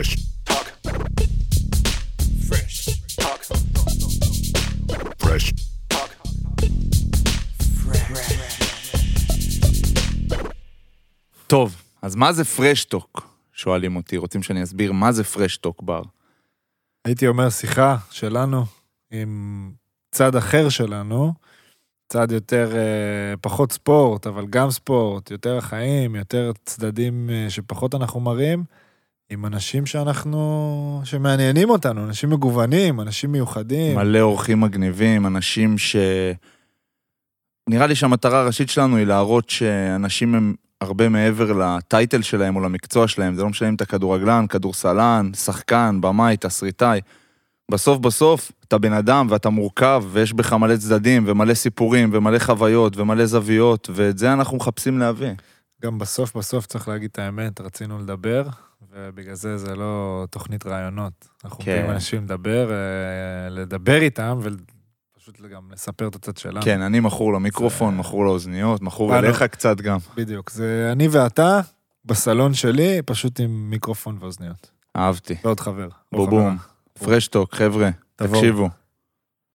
Fresh talk. Fresh talk. Fresh talk. טוב, אז מה זה פרשטוק? שואלים אותי, רוצים שאני אסביר מה זה פרשטוק בר. הייתי אומר שיחה שלנו עם צד אחר שלנו, צד יותר, אה, פחות ספורט, אבל גם ספורט, יותר החיים, יותר צדדים אה, שפחות אנחנו מראים, עם אנשים שאנחנו, שמעניינים אותנו, אנשים מגוונים, אנשים מיוחדים. מלא אורחים מגניבים, אנשים ש... נראה לי שהמטרה הראשית שלנו היא להראות שאנשים הם הרבה מעבר לטייטל שלהם או למקצוע שלהם, זה לא משנה אם אתה כדורגלן, כדורסלן, שחקן, במאי, תסריטאי. בסוף בסוף אתה בן אדם ואתה מורכב ויש בך מלא צדדים ומלא סיפורים ומלא חוויות ומלא זוויות ואת זה אנחנו מחפשים להביא. גם בסוף בסוף צריך להגיד את האמת, רצינו לדבר, ובגלל זה זה לא תוכנית רעיונות. אנחנו כן. מביאים אנשים לדבר, אה, לדבר איתם, ופשוט גם לספר את הצד שלנו. כן, אני מכור למיקרופון, זה- מכור לאוזניות, מכור אליך קצת גם. בדיוק, זה אני ואתה בסלון שלי, פשוט עם מיקרופון ואוזניות. אהבתי. ועוד חבר. בובום. פרשטוק, חבר'ה. תקשיבו.